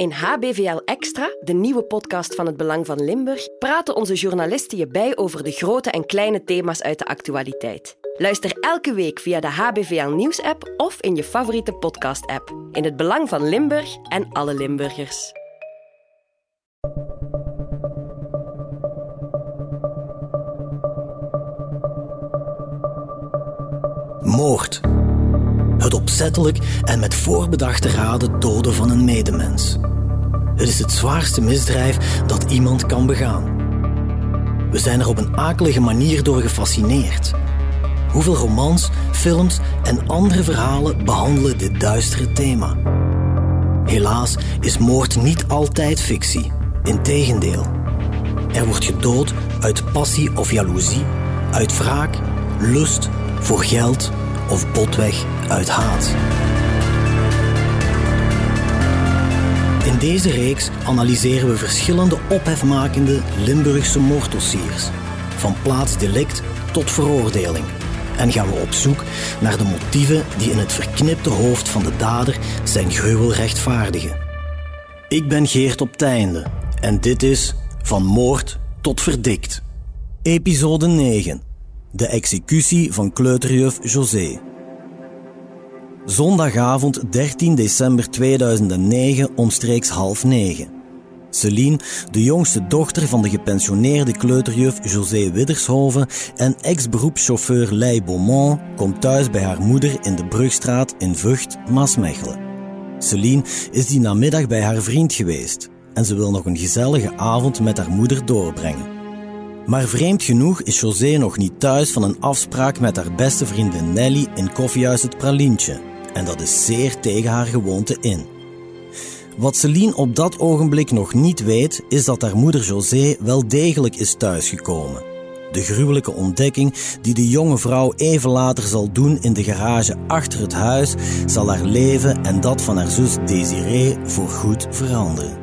In HBVL Extra, de nieuwe podcast van het Belang van Limburg, praten onze journalisten je bij over de grote en kleine thema's uit de actualiteit. Luister elke week via de HBVL Nieuws-app of in je favoriete podcast-app. In het Belang van Limburg en alle Limburgers. Moord. Het opzettelijk en met voorbedachte raden doden van een medemens. Het is het zwaarste misdrijf dat iemand kan begaan. We zijn er op een akelige manier door gefascineerd. Hoeveel romans, films en andere verhalen behandelen dit duistere thema? Helaas is moord niet altijd fictie. Integendeel. Er wordt gedood uit passie of jaloezie, uit wraak, lust, voor geld of botweg uit haat. Deze reeks analyseren we verschillende ophefmakende Limburgse moorddossiers, van plaatsdelict tot veroordeling. En gaan we op zoek naar de motieven die in het verknipte hoofd van de dader zijn gruwel rechtvaardigen. Ik ben Geert op Teinde en dit is Van Moord tot Verdikt. Episode 9. De executie van kleuterjuf José. Zondagavond 13 december 2009 omstreeks half negen. Celine, de jongste dochter van de gepensioneerde kleuterjuf José Widdershoven en ex-beroepschauffeur Lei Beaumont, komt thuis bij haar moeder in de Brugstraat in Vught, Maasmechelen. Celine is die namiddag bij haar vriend geweest en ze wil nog een gezellige avond met haar moeder doorbrengen. Maar vreemd genoeg is José nog niet thuis van een afspraak met haar beste vriendin Nelly in koffiehuis Het Pralientje. En dat is zeer tegen haar gewoonte in. Wat Celine op dat ogenblik nog niet weet, is dat haar moeder José wel degelijk is thuisgekomen. De gruwelijke ontdekking die de jonge vrouw even later zal doen in de garage achter het huis, zal haar leven en dat van haar zus Desiree voorgoed veranderen.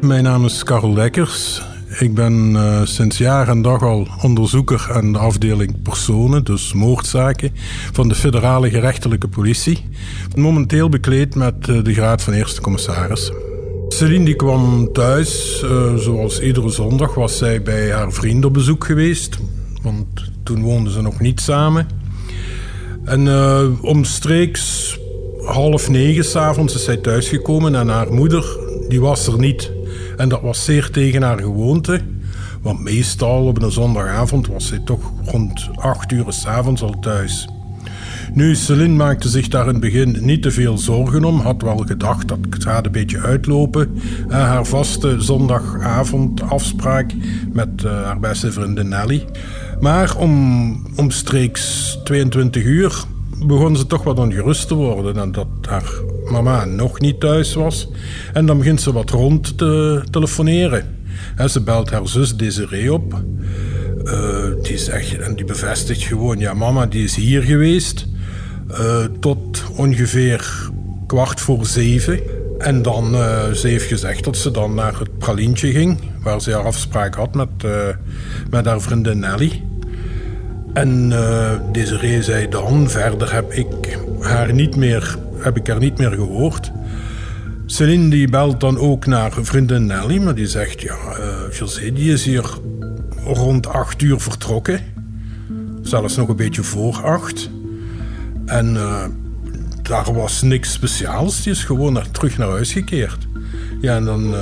Mijn naam is Karel Lekkers. Ik ben uh, sinds jaar en dag al onderzoeker aan de afdeling personen, dus moordzaken, van de federale gerechtelijke politie. Momenteel bekleed met uh, de graad van eerste commissaris. Celine die kwam thuis, uh, zoals iedere zondag was zij bij haar vriend op bezoek geweest. Want toen woonden ze nog niet samen. En omstreeks half negen s'avonds is zij thuisgekomen en haar moeder die was er niet. En dat was zeer tegen haar gewoonte. Want meestal op een zondagavond was zij toch rond acht uur s'avonds al thuis. Nu, Celine maakte zich daar in het begin niet te veel zorgen om. Had wel gedacht dat het gaat een beetje uitlopen. Uh, haar vaste zondagavond afspraak met uh, haar beste vriendin Nelly. Maar om, omstreeks 22 uur begon ze toch wat ongerust te worden. En dat haar mama nog niet thuis was. En dan begint ze wat rond te telefoneren. En ze belt haar zus Desiree op. Uh, die zegt, en die bevestigt gewoon: ja, mama die is hier geweest. Uh, tot ongeveer kwart voor zeven. En dan, uh, ze heeft gezegd dat ze dan naar het pralientje ging, waar ze haar afspraak had met, met haar vriendin Nelly. En uh, Desiree zei dan, verder heb ik haar niet meer, heb ik haar niet meer gehoord. Celine die belt dan ook naar vriendin Nelly, maar die zegt, ja, uh, José die is hier rond acht uur vertrokken. Zelfs nog een beetje voor acht. En uh, daar was niks speciaals, die is gewoon naar, terug naar huis gekeerd. Ja, en dan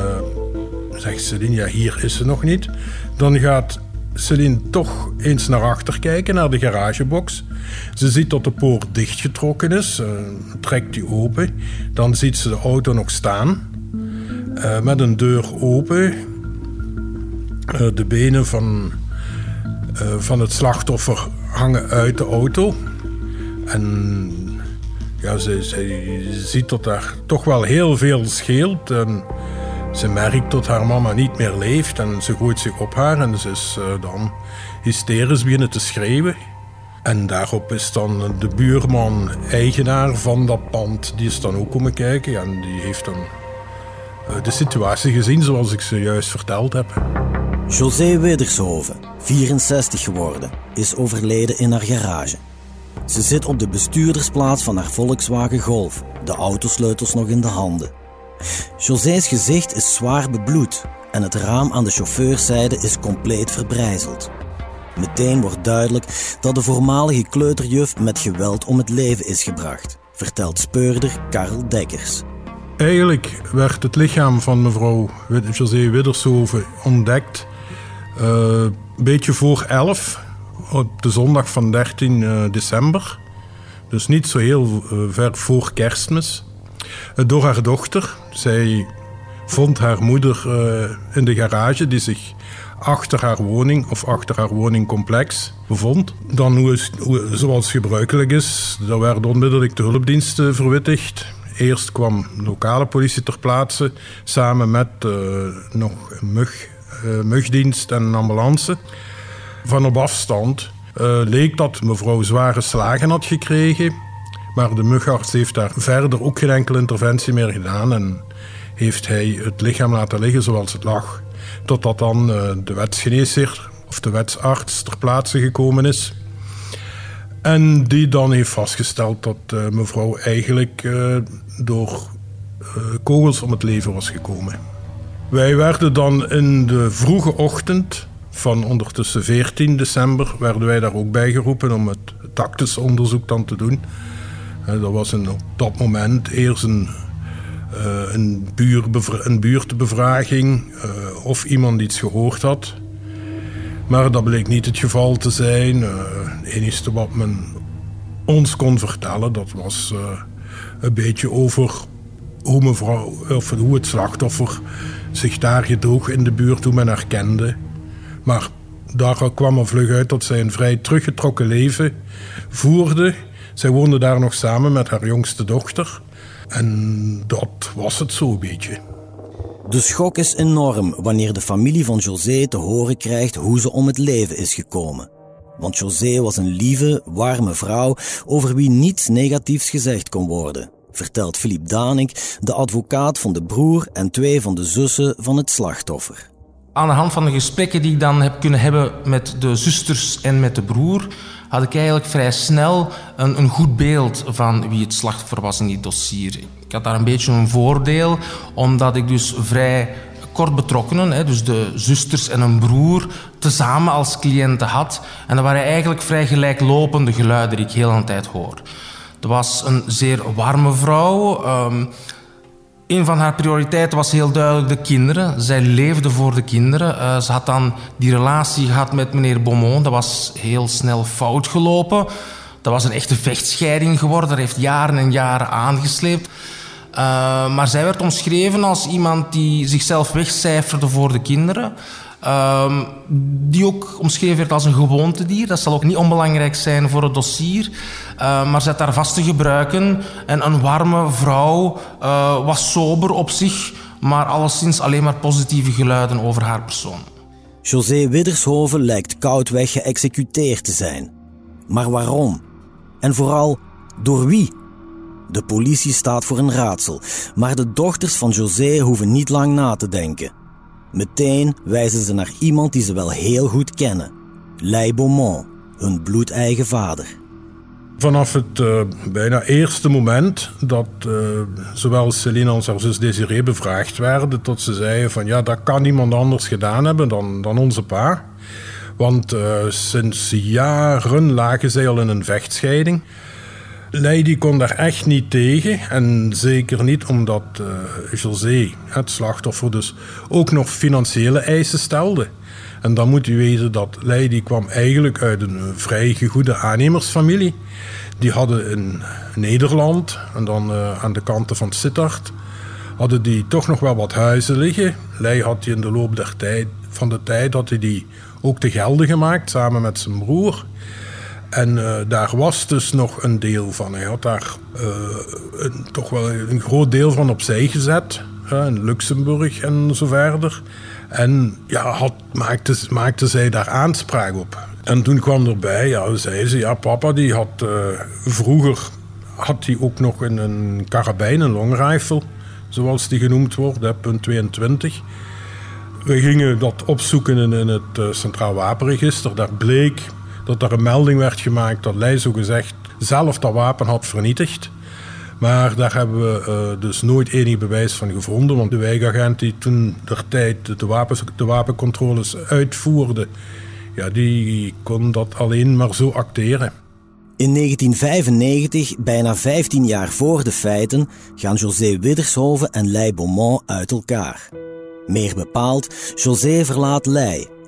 zegt Celine, ja, hier is ze nog niet. Dan gaat Celine toch eens naar achter kijken, naar de garagebox. Ze ziet dat de poort dichtgetrokken is, uh, trekt die open. Dan ziet ze de auto nog staan, uh, met een deur open. Uh, de benen van, van het slachtoffer hangen uit de auto. En ja, ze, ziet dat daar toch wel heel veel scheelt. Ze merkt dat haar mama niet meer leeft en ze gooit zich op haar en ze is uh, dan hysterisch beginnen te schreeuwen. En daarop is dan de buurman, eigenaar van dat pand, die is dan ook komen kijken en die heeft dan uh, de situatie gezien zoals ik ze juist verteld heb. José Wedershoven, 64 geworden, is overleden in haar garage. Ze zit op de bestuurdersplaats van haar Volkswagen Golf, de autosleutels nog in de handen. José's gezicht is zwaar bebloed en het raam aan de chauffeurzijde is compleet verbrijzeld. Meteen wordt duidelijk dat de voormalige kleuterjuf met geweld om het leven is gebracht, vertelt speurder Karel Dekkers. Eigenlijk werd het lichaam van mevrouw José Widdershoven ontdekt uh, een beetje voor 11, op de zondag van 13 uh, december. Dus niet zo heel uh, ver voor kerstmis. Door haar dochter. Zij vond haar moeder in de garage die zich achter haar woning of achter haar woningcomplex bevond. Dan, hoe, zoals gebruikelijk is, er werden onmiddellijk de hulpdiensten verwittigd. Eerst kwam lokale politie ter plaatse samen met uh, nog een mug, mugdienst en een ambulance. Van op afstand leek dat mevrouw zware slagen had gekregen. Maar de mugarts heeft daar verder ook geen enkele interventie meer gedaan en heeft hij het lichaam laten liggen zoals het lag. Totdat dan de wetsgeneesheer of de wetsarts ter plaatse gekomen is. En die dan heeft vastgesteld dat uh, mevrouw eigenlijk uh, door kogels om het leven was gekomen. Wij werden dan in de vroege ochtend van ondertussen 14 december... werden wij daar ook bij geroepen om het tactisch onderzoek dan te doen. Dat was een, op dat moment eerst een, een, een buurtbevraging... of iemand iets gehoord had... Maar dat bleek niet het geval te zijn. Uh, het enige wat men ons kon vertellen, dat was een beetje over hoe, of hoe het slachtoffer zich daar gedroeg in de buurt, hoe men haar kende. Maar daar kwam er vlug uit dat zij een vrij teruggetrokken leven voerde. Zij woonde daar nog samen met haar jongste dochter. En dat was het zo'n beetje. De schok is enorm wanneer de familie van José te horen krijgt hoe ze om het leven is gekomen. Want José was een lieve, warme vrouw over wie niets negatiefs gezegd kon worden, vertelt Philippe Danik, de advocaat van de broer en twee van de zussen van het slachtoffer. Aan de hand van de gesprekken die ik dan heb kunnen hebben met de zusters en met de broer, had ik eigenlijk vrij snel een, een goed beeld van wie het slachtoffer was in die dossier. Ik had daar een beetje een voordeel, omdat ik dus vrij kort betrokkenen, hè, dus de zusters en een broer, tezamen als cliënten had. En dat waren eigenlijk vrij gelijklopende geluiden die ik heel aan tijd hoor. Het was een zeer warme vrouw. Um, een van haar prioriteiten was heel duidelijk de kinderen. Zij leefde voor de kinderen. Uh, ze had dan die relatie gehad met meneer Beaumont. Dat was heel snel fout gelopen. Dat was een echte vechtscheiding geworden. Dat heeft jaren en jaren aangesleept. Uh, maar zij werd omschreven als iemand die zichzelf wegcijferde voor de kinderen. Uh, die ook omschreven werd als een gewoontedier. Dat zal ook niet onbelangrijk zijn voor het dossier. Uh, maar zet daar vast te gebruiken. En een warme vrouw uh, was sober op zich, maar alleszins alleen maar positieve geluiden over haar persoon. José Widdershoven lijkt koudweg geëxecuteerd te zijn. Maar waarom? En vooral, door wie? De politie staat voor een raadsel, maar de dochters van José hoeven niet lang na te denken. Meteen wijzen ze naar iemand die ze wel heel goed kennen: Lei Beaumont, hun bloedeigen vader. Vanaf het uh, bijna eerste moment dat uh, zowel Celine als haar zus Desiree bevraagd werden, tot ze zeiden van ja, dat kan niemand anders gedaan hebben dan, dan onze pa. Want uh, sinds jaren lagen zij al in een vechtscheiding. Lady kon daar echt niet tegen. En zeker niet omdat uh, José, het slachtoffer, dus ook nog financiële eisen stelde. En dan moet u weten dat Lady kwam eigenlijk uit een vrij goede aannemersfamilie. Die hadden in Nederland en dan uh, aan de kanten van Sittard hadden die toch nog wel wat huizen liggen. Lei had die in de loop der tijd, van de tijd had hij die ook te gelden gemaakt samen met zijn broer. En uh, daar was dus nog een deel van. Hij had daar uh, een, toch wel een groot deel van opzij gezet. In Luxemburg en zo verder. En ja, had, maakte, zij daar aanspraak op. En toen kwam erbij, ja, zei ze, ja, papa die had vroeger had hij ook nog een, een karabijn, een longrifle, zoals die genoemd wordt, punt 22. We gingen dat opzoeken in, in het Centraal Wapenregister. Daar bleek dat er een melding werd gemaakt dat Leij gezegd zelf dat wapen had vernietigd. Maar daar hebben we dus nooit enig bewijs van gevonden. Want de wijkagent die toen der tijd de, wapens, de wapencontroles uitvoerde... Ja, die kon dat alleen maar zo acteren. In 1995, bijna 15 jaar voor de feiten, gaan José Widdershoven en Lei Beaumont uit elkaar. Meer bepaald, José verlaat Lei.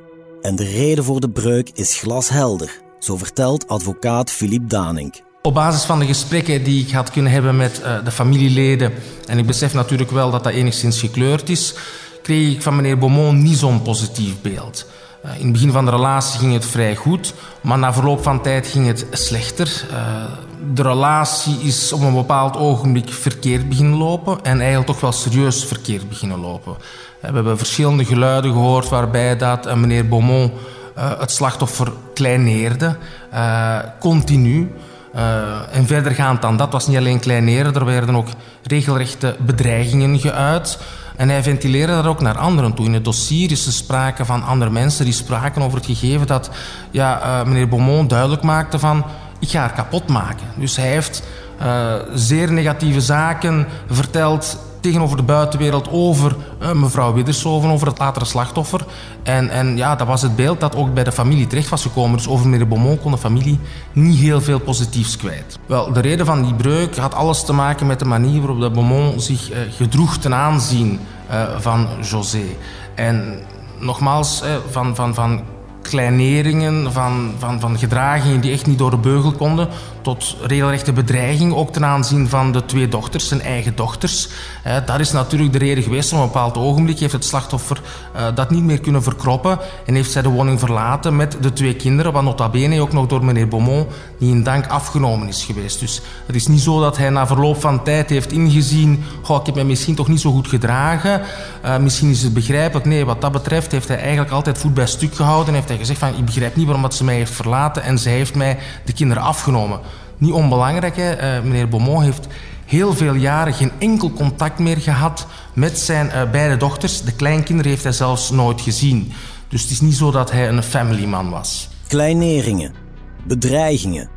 En de reden voor de breuk is glashelder, zo vertelt advocaat Philippe Danink. Op basis van de gesprekken die ik had kunnen hebben met uh, de familieleden, en ik besef natuurlijk wel dat dat enigszins gekleurd is, kreeg ik van meneer Beaumont niet zo'n positief beeld. Uh, in het begin van de relatie ging het vrij goed, maar na verloop van tijd ging het slechter. Uh, de relatie is op een bepaald ogenblik verkeerd beginnen lopen en eigenlijk toch wel serieus verkeerd beginnen lopen. We hebben verschillende geluiden gehoord waarbij dat meneer Beaumont het slachtoffer kleineerde, continu. En verdergaand dan dat was niet alleen kleineren, er werden ook regelrechte bedreigingen geuit. En hij ventileerde dat ook naar anderen toe. In het dossier is er sprake van andere mensen die spraken over het gegeven dat ja, uh, meneer Beaumont duidelijk maakte van ik ga haar kapot maken. Dus hij heeft uh, zeer negatieve zaken verteld tegenover de buitenwereld over uh, mevrouw Widdershoven, over het latere slachtoffer. En, en ja, dat was het beeld dat ook bij de familie terecht was gekomen. Dus over meneer Beaumont kon de familie niet heel veel positiefs kwijt. Wel, de reden van die breuk had alles te maken met de manier waarop de Beaumont zich uh, gedroeg ten aanzien uh, van José. En nogmaals, van, van, van kleineringen, van, van, van gedragingen die echt niet door de beugel konden, tot regelrechte bedreiging, ook ten aanzien van de twee dochters, zijn eigen dochters. Eh, dat is natuurlijk de reden geweest. Op een bepaald ogenblik heeft het slachtoffer uh, dat niet meer kunnen verkroppen en heeft zij de woning verlaten met de twee kinderen, wat nota bene ook nog door meneer Beaumont niet in dank afgenomen is geweest. Dus het is niet zo dat hij na verloop van tijd heeft ingezien, goh, ik heb mij misschien toch niet zo goed gedragen, uh, misschien is het begrijpelijk. Nee, wat dat betreft heeft hij eigenlijk altijd voet bij stuk gehouden en heeft hij gezegd van, ik begrijp niet waarom ze mij heeft verlaten en zij heeft mij de kinderen afgenomen. Niet onbelangrijk, hè. Uh, meneer Beaumont heeft heel veel jaren geen enkel contact meer gehad met zijn uh, beide dochters. De kleinkinderen heeft hij zelfs nooit gezien. Dus het is niet zo dat hij een familyman was. Kleineringen, bedreigingen.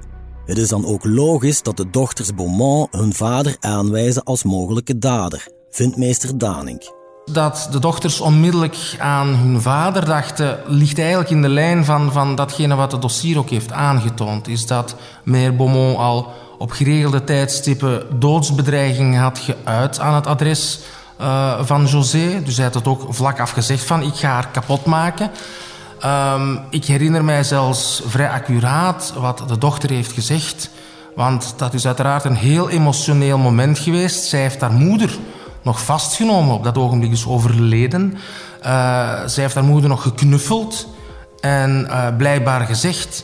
Het is dan ook logisch dat de dochters Beaumont hun vader aanwijzen als mogelijke dader, vindt meester Danink. Dat de dochters onmiddellijk aan hun vader dachten, ligt eigenlijk in de lijn van, van datgene wat het dossier ook heeft aangetoond. Is dat meneer Beaumont al op geregelde tijdstippen doodsbedreigingen had geuit aan het adres uh, van José. Dus hij had het ook vlak af gezegd van ik ga haar kapot maken. Um, ik herinner mij zelfs vrij accuraat wat de dochter heeft gezegd. Want dat is uiteraard een heel emotioneel moment geweest. Zij heeft haar moeder nog vastgenomen. Op dat ogenblik is overleden. Uh, zij heeft haar moeder nog geknuffeld. En uh, blijkbaar gezegd,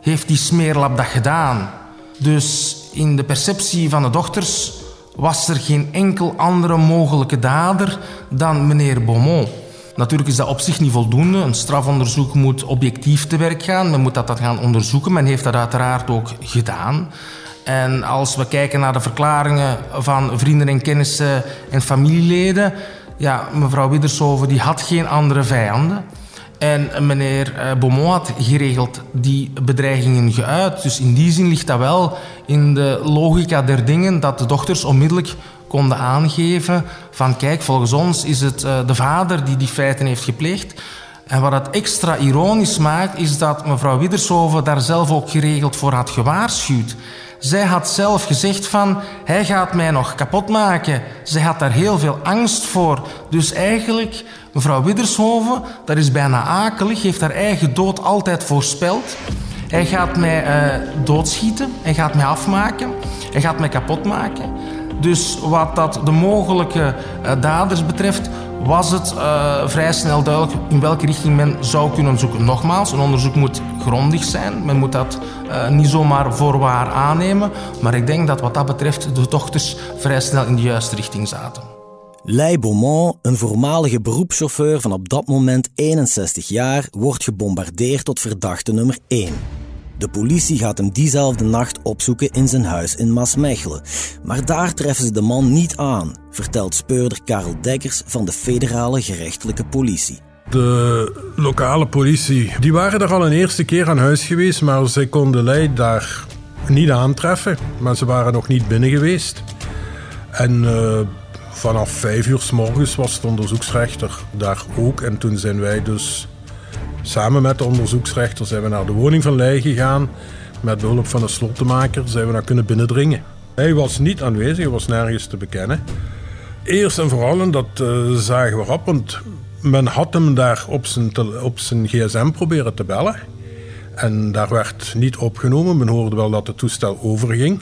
heeft die smeerlap dat gedaan. Dus in de perceptie van de dochters was er geen enkel andere mogelijke dader dan meneer Beaumont. Natuurlijk is dat op zich niet voldoende. Een strafonderzoek moet objectief te werk gaan. Men moet dat, dat gaan onderzoeken. Men heeft dat uiteraard ook gedaan. En als we kijken naar de verklaringen van vrienden en kennissen en familieleden, ja, mevrouw Widdershoven die had geen andere vijanden. En meneer eh, Beaumont had geregeld die bedreigingen geuit. Dus in die zin ligt dat wel in de logica der dingen dat de dochters onmiddellijk konden aangeven van kijk, volgens ons is het uh, de vader die die feiten heeft gepleegd. En wat het extra ironisch maakt, is dat mevrouw Widdershoven daar zelf ook geregeld voor had gewaarschuwd. Zij had zelf gezegd van, hij gaat mij nog kapot maken. Zij had daar heel veel angst voor. Dus eigenlijk, mevrouw Widdershoven, dat is bijna akelig, heeft haar eigen dood altijd voorspeld. Hij gaat mij uh, doodschieten, hij gaat mij afmaken, hij gaat mij kapot maken. Dus wat dat de mogelijke uh, daders betreft, was het uh, vrij snel duidelijk in welke richting men zou kunnen zoeken. Nogmaals, een onderzoek moet grondig zijn. Men moet dat uh, niet zomaar voorwaar aannemen. Maar ik denk dat wat dat betreft de dochters vrij snel in de juiste richting zaten. Lei Beaumont, een voormalige beroepschauffeur van op dat moment 61 jaar, wordt gebombardeerd tot verdachte nummer 1. De politie gaat hem diezelfde nacht opzoeken in zijn huis in Maasmechelen. Maar daar treffen ze de man niet aan, vertelt speurder Karel Dekkers van de federale gerechtelijke politie. De lokale politie, die waren er al een eerste keer aan huis geweest, maar zij konden Leid daar niet aantreffen. Maar ze waren nog niet binnen geweest. En uh, vanaf vijf uur s morgens was de onderzoeksrechter daar ook. En toen zijn wij dus samen met de onderzoeksrechter zijn we naar de woning van Leij gegaan. Met behulp van een slottenmaker zijn we daar kunnen binnendringen. Hij was niet aanwezig, was nergens te bekennen. Eerst en vooral, en dat uh, zagen we op, want men had hem daar op zijn, op zijn gsm proberen te bellen. En daar werd niet opgenomen. Men hoorde wel dat het toestel overging.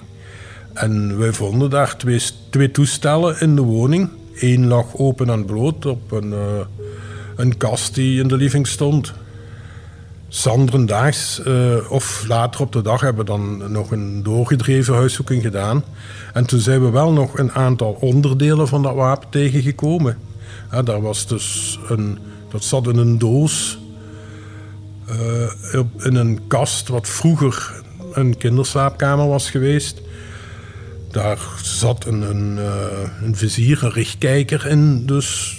En wij vonden daar twee, twee toestellen in de woning. Eén lag open en bloot op een, uh, een kast die in de living stond. Zanderdaags uh, of later op de dag hebben we dan nog een doorgedreven huiszoeking gedaan. En toen zijn we wel nog een aantal onderdelen van dat wapen tegengekomen. Daar was dus een, dat zat in een doos, uh, in een kast wat vroeger een kinderslaapkamer was geweest. Daar zat een, een, uh, een vizier, een richtkijker in, dus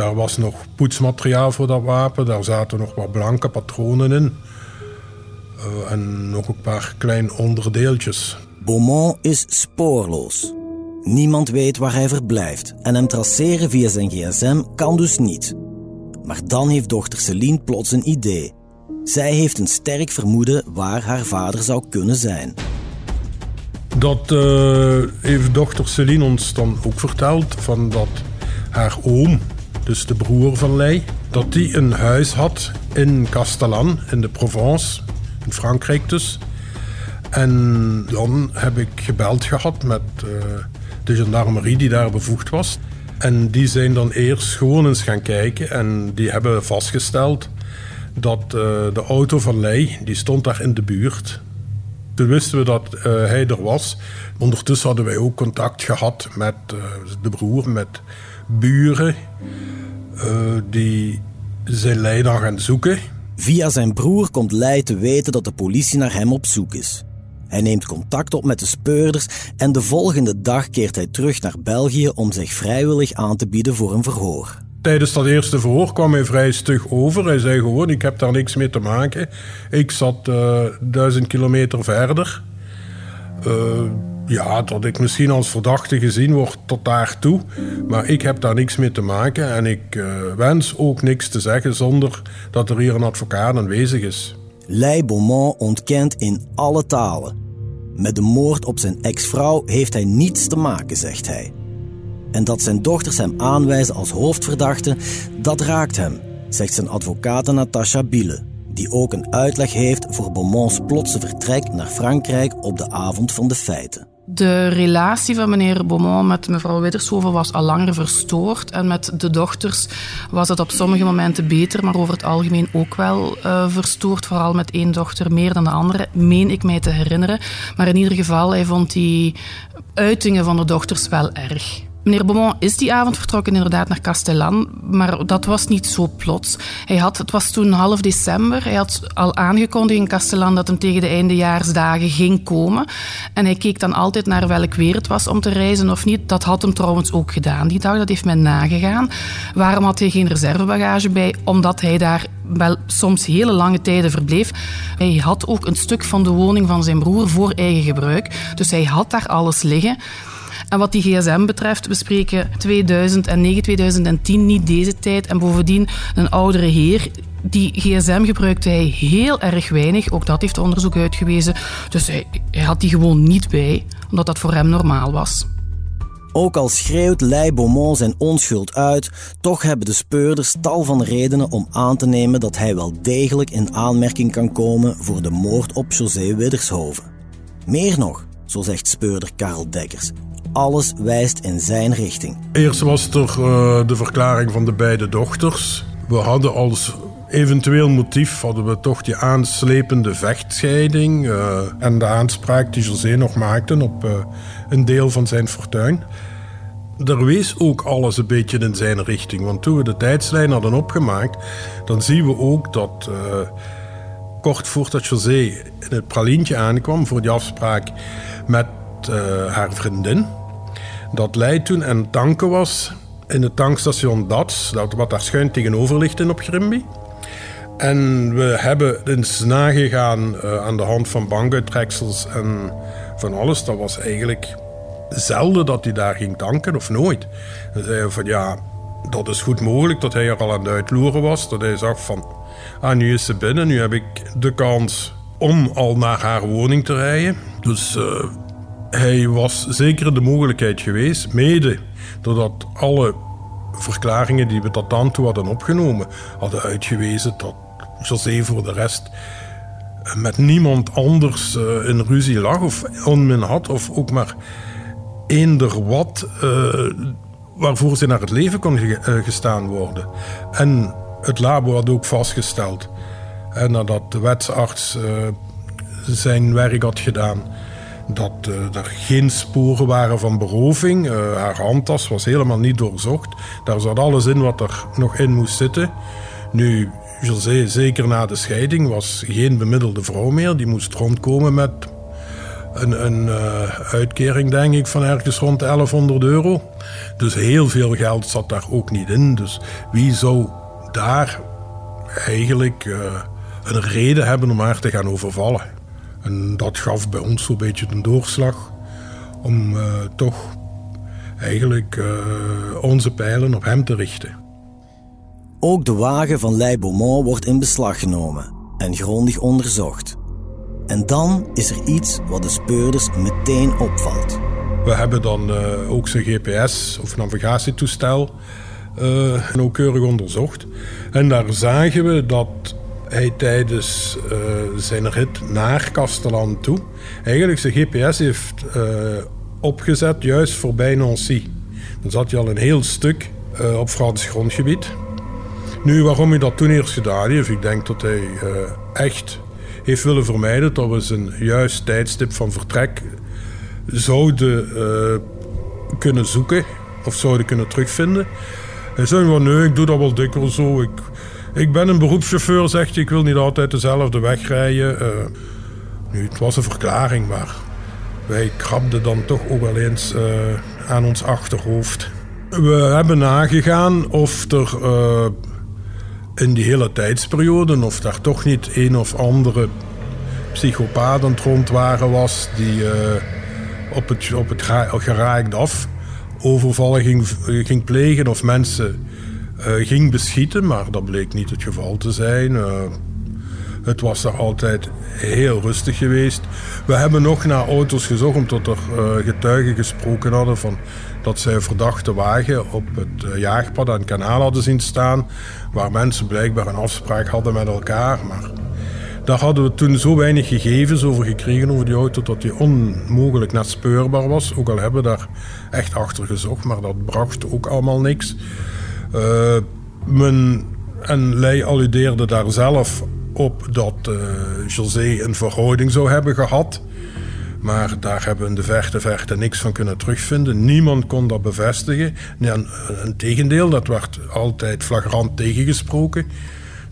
daar was nog poetsmateriaal voor dat wapen. Daar zaten nog wat blanke patronen in. Uh, en nog een paar kleine onderdeeltjes. Beaumont is spoorloos. Niemand weet waar hij verblijft en hem traceren via zijn gsm kan dus niet. Maar dan heeft dochter Celine plots een idee. Zij heeft een sterk vermoeden waar haar vader zou kunnen zijn. Dat uh, heeft dochter Celine ons dan ook verteld, van dat haar oom, dus de broer van Lei, dat die een huis had in Castellan, in de Provence, in Frankrijk dus. En dan heb ik gebeld gehad met uh, de gendarmerie die daar bevoegd was. En die zijn dan eerst gewoon eens gaan kijken en die hebben vastgesteld dat uh, de auto van Lei, die stond daar in de buurt. Toen wisten we dat uh, hij er was. Ondertussen hadden wij ook contact gehad met uh, de broer, met buren die zijn Lei dan gaan zoeken. Via zijn broer komt Lei te weten dat de politie naar hem op zoek is. Hij neemt contact op met de speurders en de volgende dag keert hij terug naar België om zich vrijwillig aan te bieden voor een verhoor. Tijdens dat eerste verhoor kwam hij vrij stug over. Hij zei gewoon, ik heb daar niks mee te maken. Ik zat uh, duizend kilometer verder. Uh, ja, dat ik misschien als verdachte gezien word tot daartoe. Maar ik heb daar niks mee te maken. En ik uh, wens ook niks te zeggen zonder dat er hier een advocaat aanwezig is. Lei Beaumont ontkent in alle talen. Met de moord op zijn ex-vrouw heeft hij niets te maken, zegt hij. En dat zijn dochters hem aanwijzen als hoofdverdachte, dat raakt hem, zegt zijn advocaat Natasha Biele, die ook een uitleg heeft voor Beaumonts plotse vertrek naar Frankrijk op de avond van de feiten. De relatie van meneer Beaumont met mevrouw Widdershoven was al langer verstoord. En met de dochters was het op sommige momenten beter, maar over het algemeen ook wel uh, verstoord. Vooral met één dochter meer dan de andere, meen ik mij te herinneren. Maar in ieder geval, hij vond die uitingen van de dochters wel erg. Meneer Beaumont is die avond vertrokken inderdaad naar Castellan, maar dat was niet zo plots. Hij had, het was toen half december, hij had al aangekondigd in Castellan dat hem tegen de eindejaarsdagen ging komen. En hij keek dan altijd naar welk weer het was om te reizen of niet. Dat had hem trouwens ook gedaan die dag, dat heeft men nagegaan. Waarom had hij geen reservebagage bij? Omdat hij daar wel soms hele lange tijden verbleef. Hij had ook een stuk van de woning van zijn broer voor eigen gebruik, dus hij had daar alles liggen. En wat die gsm betreft, we spreken 2009, 2010, niet deze tijd. En bovendien een oudere heer die gsm gebruikte hij heel erg weinig. Ook dat heeft onderzoek uitgewezen. Dus hij, hij, had die gewoon niet bij, omdat dat voor hem normaal was. Ook al schreeuwt Lei Beaumont zijn onschuld uit, toch hebben de speurders tal van redenen om aan te nemen dat hij wel degelijk in aanmerking kan komen voor de moord op José Widdershoven. Meer nog, zo zegt speurder Karel Dekkers, alles wijst in zijn richting. Eerst was er uh, de verklaring van de beide dochters. We hadden als eventueel motief hadden we toch die aanslepende vechtscheiding uh, en de aanspraak die José nog maakte op uh, een deel van zijn fortuin. Er wees ook alles een beetje in zijn richting, want toen we de tijdslijn hadden opgemaakt, dan zien we ook dat kort voordat José in het pralientje aankwam voor die afspraak met haar vriendin, dat Lei toen en tanken was in het tankstation Dats, dat wat daar schuin tegenover ligt in op Grimby. En we hebben eens nagegaan uh, aan de hand van bankuittreksels en van alles. Dat was eigenlijk zelden dat hij daar ging tanken of nooit. Hij zei van ja, dat is goed mogelijk dat hij er al aan het uitloeren was. Dat hij zag van, ah nu is ze binnen, nu heb ik de kans om al naar haar woning te rijden. Dus uh, hij was zeker de mogelijkheid geweest, mede doordat alle verklaringen die we tot dan toe hadden opgenomen, hadden uitgewezen dat José voor de rest met niemand anders uh, in ruzie lag of onmin had, of ook maar eender wat uh, waarvoor ze naar het leven kon gestaan worden. En het labo had ook vastgesteld, nadat de wetsarts zijn werk had gedaan, dat uh, er geen sporen waren van beroving. Uh, haar handtas was helemaal niet doorzocht. Daar zat alles in wat er nog in moest zitten. Nu, José, zeker na de scheiding, was geen bemiddelde vrouw meer. Die moest rondkomen met een, een uh, uitkering, denk ik, van ergens rond 1100 euro. Dus heel veel geld zat daar ook niet in. Dus wie zou daar eigenlijk een reden hebben om haar te gaan overvallen? En dat gaf bij ons zo'n beetje een doorslag om uh, toch eigenlijk uh, onze pijlen op hem te richten. Ook de wagen van Lei Beaumont wordt in beslag genomen en grondig onderzocht. En dan is er iets wat de speurders meteen opvalt. We hebben dan uh, ook zijn GPS of navigatietoestel nauwkeurig onderzocht. En daar zagen we dat hij tijdens uh, zijn rit naar Castellan toe eigenlijk zijn GPS heeft uh, opgezet juist voorbij Nancy. Dan zat hij al een heel stuk uh, op Frans grondgebied. Nu, waarom hij dat toen eerst gedaan heeft, ik denk dat hij echt heeft willen vermijden dat we zijn juist tijdstip van vertrek zouden kunnen zoeken of zouden kunnen terugvinden. Hij zei van nee, ik doe dat wel dikwijls zo. Ik, ik ben een beroepschauffeur, zegt hij. Ik wil niet altijd dezelfde weg rijden. Uh, nu, het was een verklaring, maar wij krabden dan toch ook wel eens uh, aan ons achterhoofd. We hebben nagegaan of er uh, in die hele tijdsperiode... of daar toch niet een of andere psychopaat aan het rondwaren was... die op het, op het geraakt af overvallen ging, ging plegen of mensen ging beschieten, maar dat bleek niet het geval te zijn. Uh, het was er altijd heel rustig geweest. We hebben nog naar auto's gezocht, omdat er uh, getuigen gesproken hadden van dat zij een verdachte wagen op het jaagpad aan het kanaal hadden zien staan, waar mensen blijkbaar een afspraak hadden met elkaar. Maar daar hadden we toen zo weinig gegevens over gekregen over die auto dat die onmogelijk net speurbaar was. Ook al hebben we daar echt achter gezocht, maar dat bracht ook allemaal niks. Uh, men, en Lei alludeerde daar zelf op dat uh, José een verhouding zou hebben gehad. Maar daar hebben we in de verte verte niks van kunnen terugvinden. Niemand kon dat bevestigen. Nee, een, een tegendeel, dat werd altijd flagrant tegengesproken.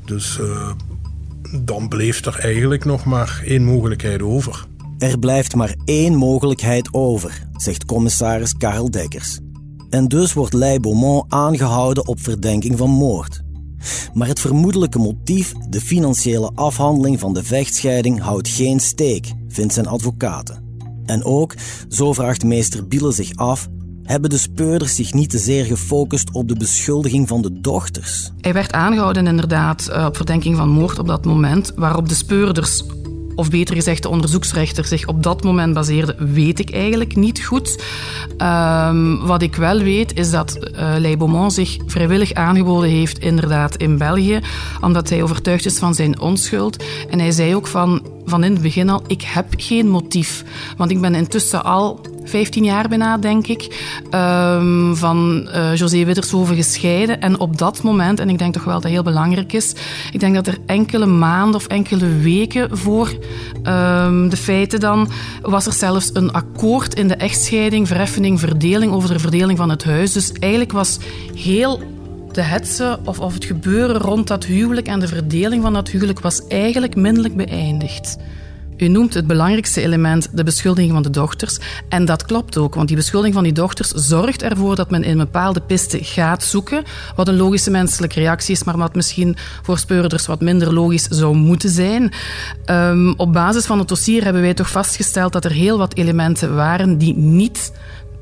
Dus dan bleef er eigenlijk nog maar één mogelijkheid over. Er blijft maar één mogelijkheid over, zegt commissaris Karel Dekkers. En dus wordt Lei Beaumont aangehouden op verdenking van moord. Maar het vermoedelijke motief, de financiële afhandeling van de vechtscheiding, houdt geen steek, vindt zijn advocaten. En ook, zo vraagt meester Biele zich af, hebben de speurders zich niet te zeer gefocust op de beschuldiging van de dochters. Hij werd aangehouden inderdaad eh, op verdenking van moord op dat moment, waarop de speurders of beter gezegd de onderzoeksrechter zich op dat moment baseerde, weet ik eigenlijk niet goed. Um, wat ik wel weet is dat uh, Beaumont zich vrijwillig aangeboden heeft inderdaad in België, omdat hij overtuigd is van zijn onschuld. En hij zei ook van, van in het begin al, ik heb geen motief. Want ik ben intussen al 15 jaar bijna, denk ik, um, van uh, José Widdershoven gescheiden. En op dat moment, en ik denk toch wel dat dat heel belangrijk is, ik denk dat er enkele maanden of enkele weken voor um, de feiten dan, was er zelfs een akkoord in de echtscheiding, verheffening, verdeling over de verdeling van het huis. Dus eigenlijk was heel de hetze of, of het gebeuren rond dat huwelijk en de verdeling van dat huwelijk was eigenlijk minderlijk beëindigd. U noemt het belangrijkste element de beschuldiging van de dochters. En dat klopt ook, want die beschuldiging van die dochters zorgt ervoor dat men in bepaalde piste gaat zoeken. Wat een logische menselijke reactie is, maar wat misschien voor speurders wat minder logisch zou moeten zijn. Um, op basis van het dossier hebben wij toch vastgesteld dat er heel wat elementen waren die niet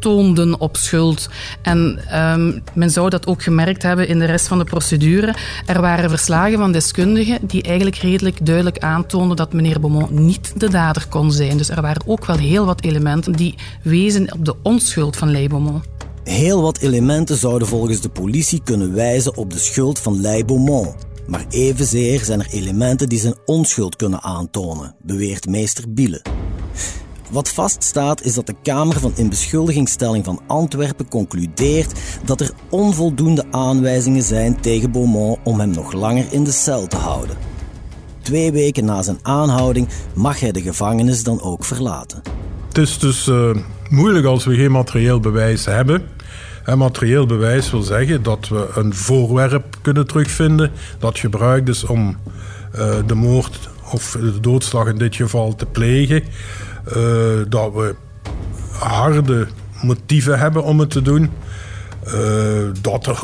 aantoonden op schuld. En um, men zou dat ook gemerkt hebben in de rest van de procedure. Er waren verslagen van deskundigen die eigenlijk redelijk duidelijk aantoonden dat meneer Beaumont niet de dader kon zijn. Dus er waren ook wel heel wat elementen die wezen op de onschuld van Lei Beaumont. Heel wat elementen zouden volgens de politie kunnen wijzen op de schuld van Lei Beaumont. Maar evenzeer zijn er elementen die zijn onschuld kunnen aantonen, beweert meester Biele. Wat vaststaat is dat de Kamer van Inbeschuldigingsstelling van Antwerpen concludeert dat er onvoldoende aanwijzingen zijn tegen Beaumont om hem nog langer in de cel te houden. Twee weken na zijn aanhouding mag hij de gevangenis dan ook verlaten. Het is dus uh, moeilijk als we geen materieel bewijs hebben. En materieel bewijs wil zeggen dat we een voorwerp kunnen terugvinden dat gebruikt is om uh, de moord of de doodslag in dit geval te plegen. Uh, dat we harde motieven hebben om het te doen. dat er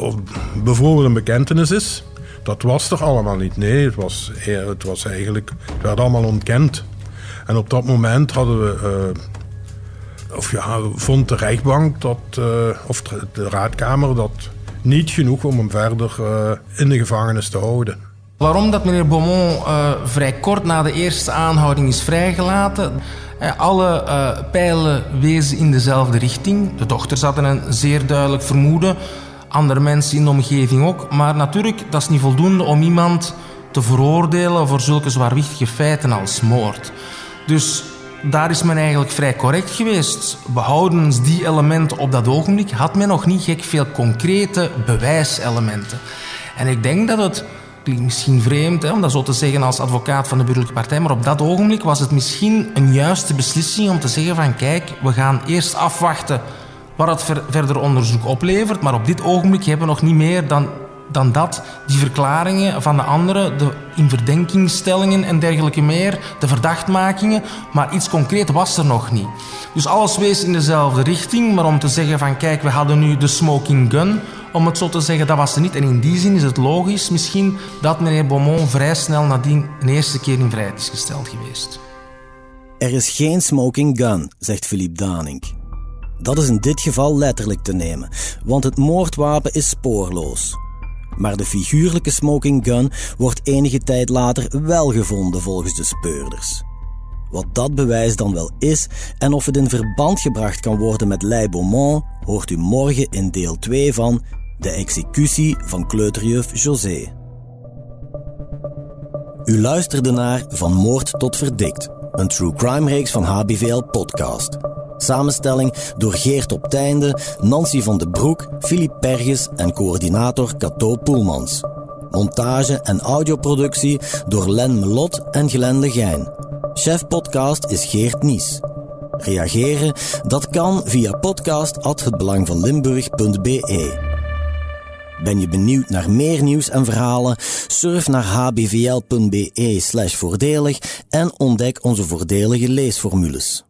bijvoorbeeld een bekentenis is. Dat was er allemaal niet. Nee, het was, het was eigenlijk, werd allemaal ontkend. En op dat moment hadden we, uh, of ja, vond de rechtbank dat, of de raadkamer dat niet genoeg om hem verder in de gevangenis te houden. Waarom dat meneer Beaumont vrij kort na de eerste aanhouding is vrijgelaten? Alle pijlen wezen in dezelfde richting. De dochters hadden een zeer duidelijk vermoeden andere mensen in de omgeving ook. Maar natuurlijk, dat is niet voldoende om iemand te veroordelen voor zulke zwaarwichtige feiten als moord. Dus daar is men eigenlijk vrij correct geweest. Behoudens die elementen op dat ogenblik had men nog niet gek veel concrete bewijselementen. En ik denk dat het klinkt misschien vreemd hè, om dat zo te zeggen als advocaat van de burgerlijke partij, maar op dat ogenblik was het misschien een juiste beslissing om te zeggen van kijk, we gaan eerst afwachten wat het verder onderzoek oplevert. Maar op dit ogenblik hebben we nog niet meer dan, dan dat. Die verklaringen van de anderen, de inverdenkingstellingen en dergelijke meer, de verdachtmakingen. Maar iets concreet was er nog niet. Dus alles wees in dezelfde richting. Maar om te zeggen van kijk, we hadden nu de smoking gun. Om het zo te zeggen, dat was er niet. En in die zin is het logisch misschien dat meneer Beaumont vrij snel nadien een eerste keer in vrijheid is gesteld geweest. Er is geen smoking gun, zegt Philippe Danink. Dat is in dit geval letterlijk te nemen, want het moordwapen is spoorloos. Maar de figuurlijke smoking gun wordt enige tijd later wel gevonden volgens de speurders. Wat dat bewijs dan wel is en of het in verband gebracht kan worden met Lei Beaumont, hoort u morgen in deel 2 van De executie van kleuterjuf José. U luisterde naar Van Moord tot Verdikt, een true crime reeks van HBVL Podcast. Samenstelling door Geert op Teinde, Nancy van de Broek, Filip Perges en coördinator Cato Poelmans. Montage en audioproductie door Len Melot en Glenn Legijn. Chef podcast is Geert Nies. Reageren? Dat kan via podcast@hetbelangvanlimburg.be. Ben je benieuwd naar meer nieuws en verhalen? Surf naar hbvl.be/voordelig en ontdek onze voordelige leesformules.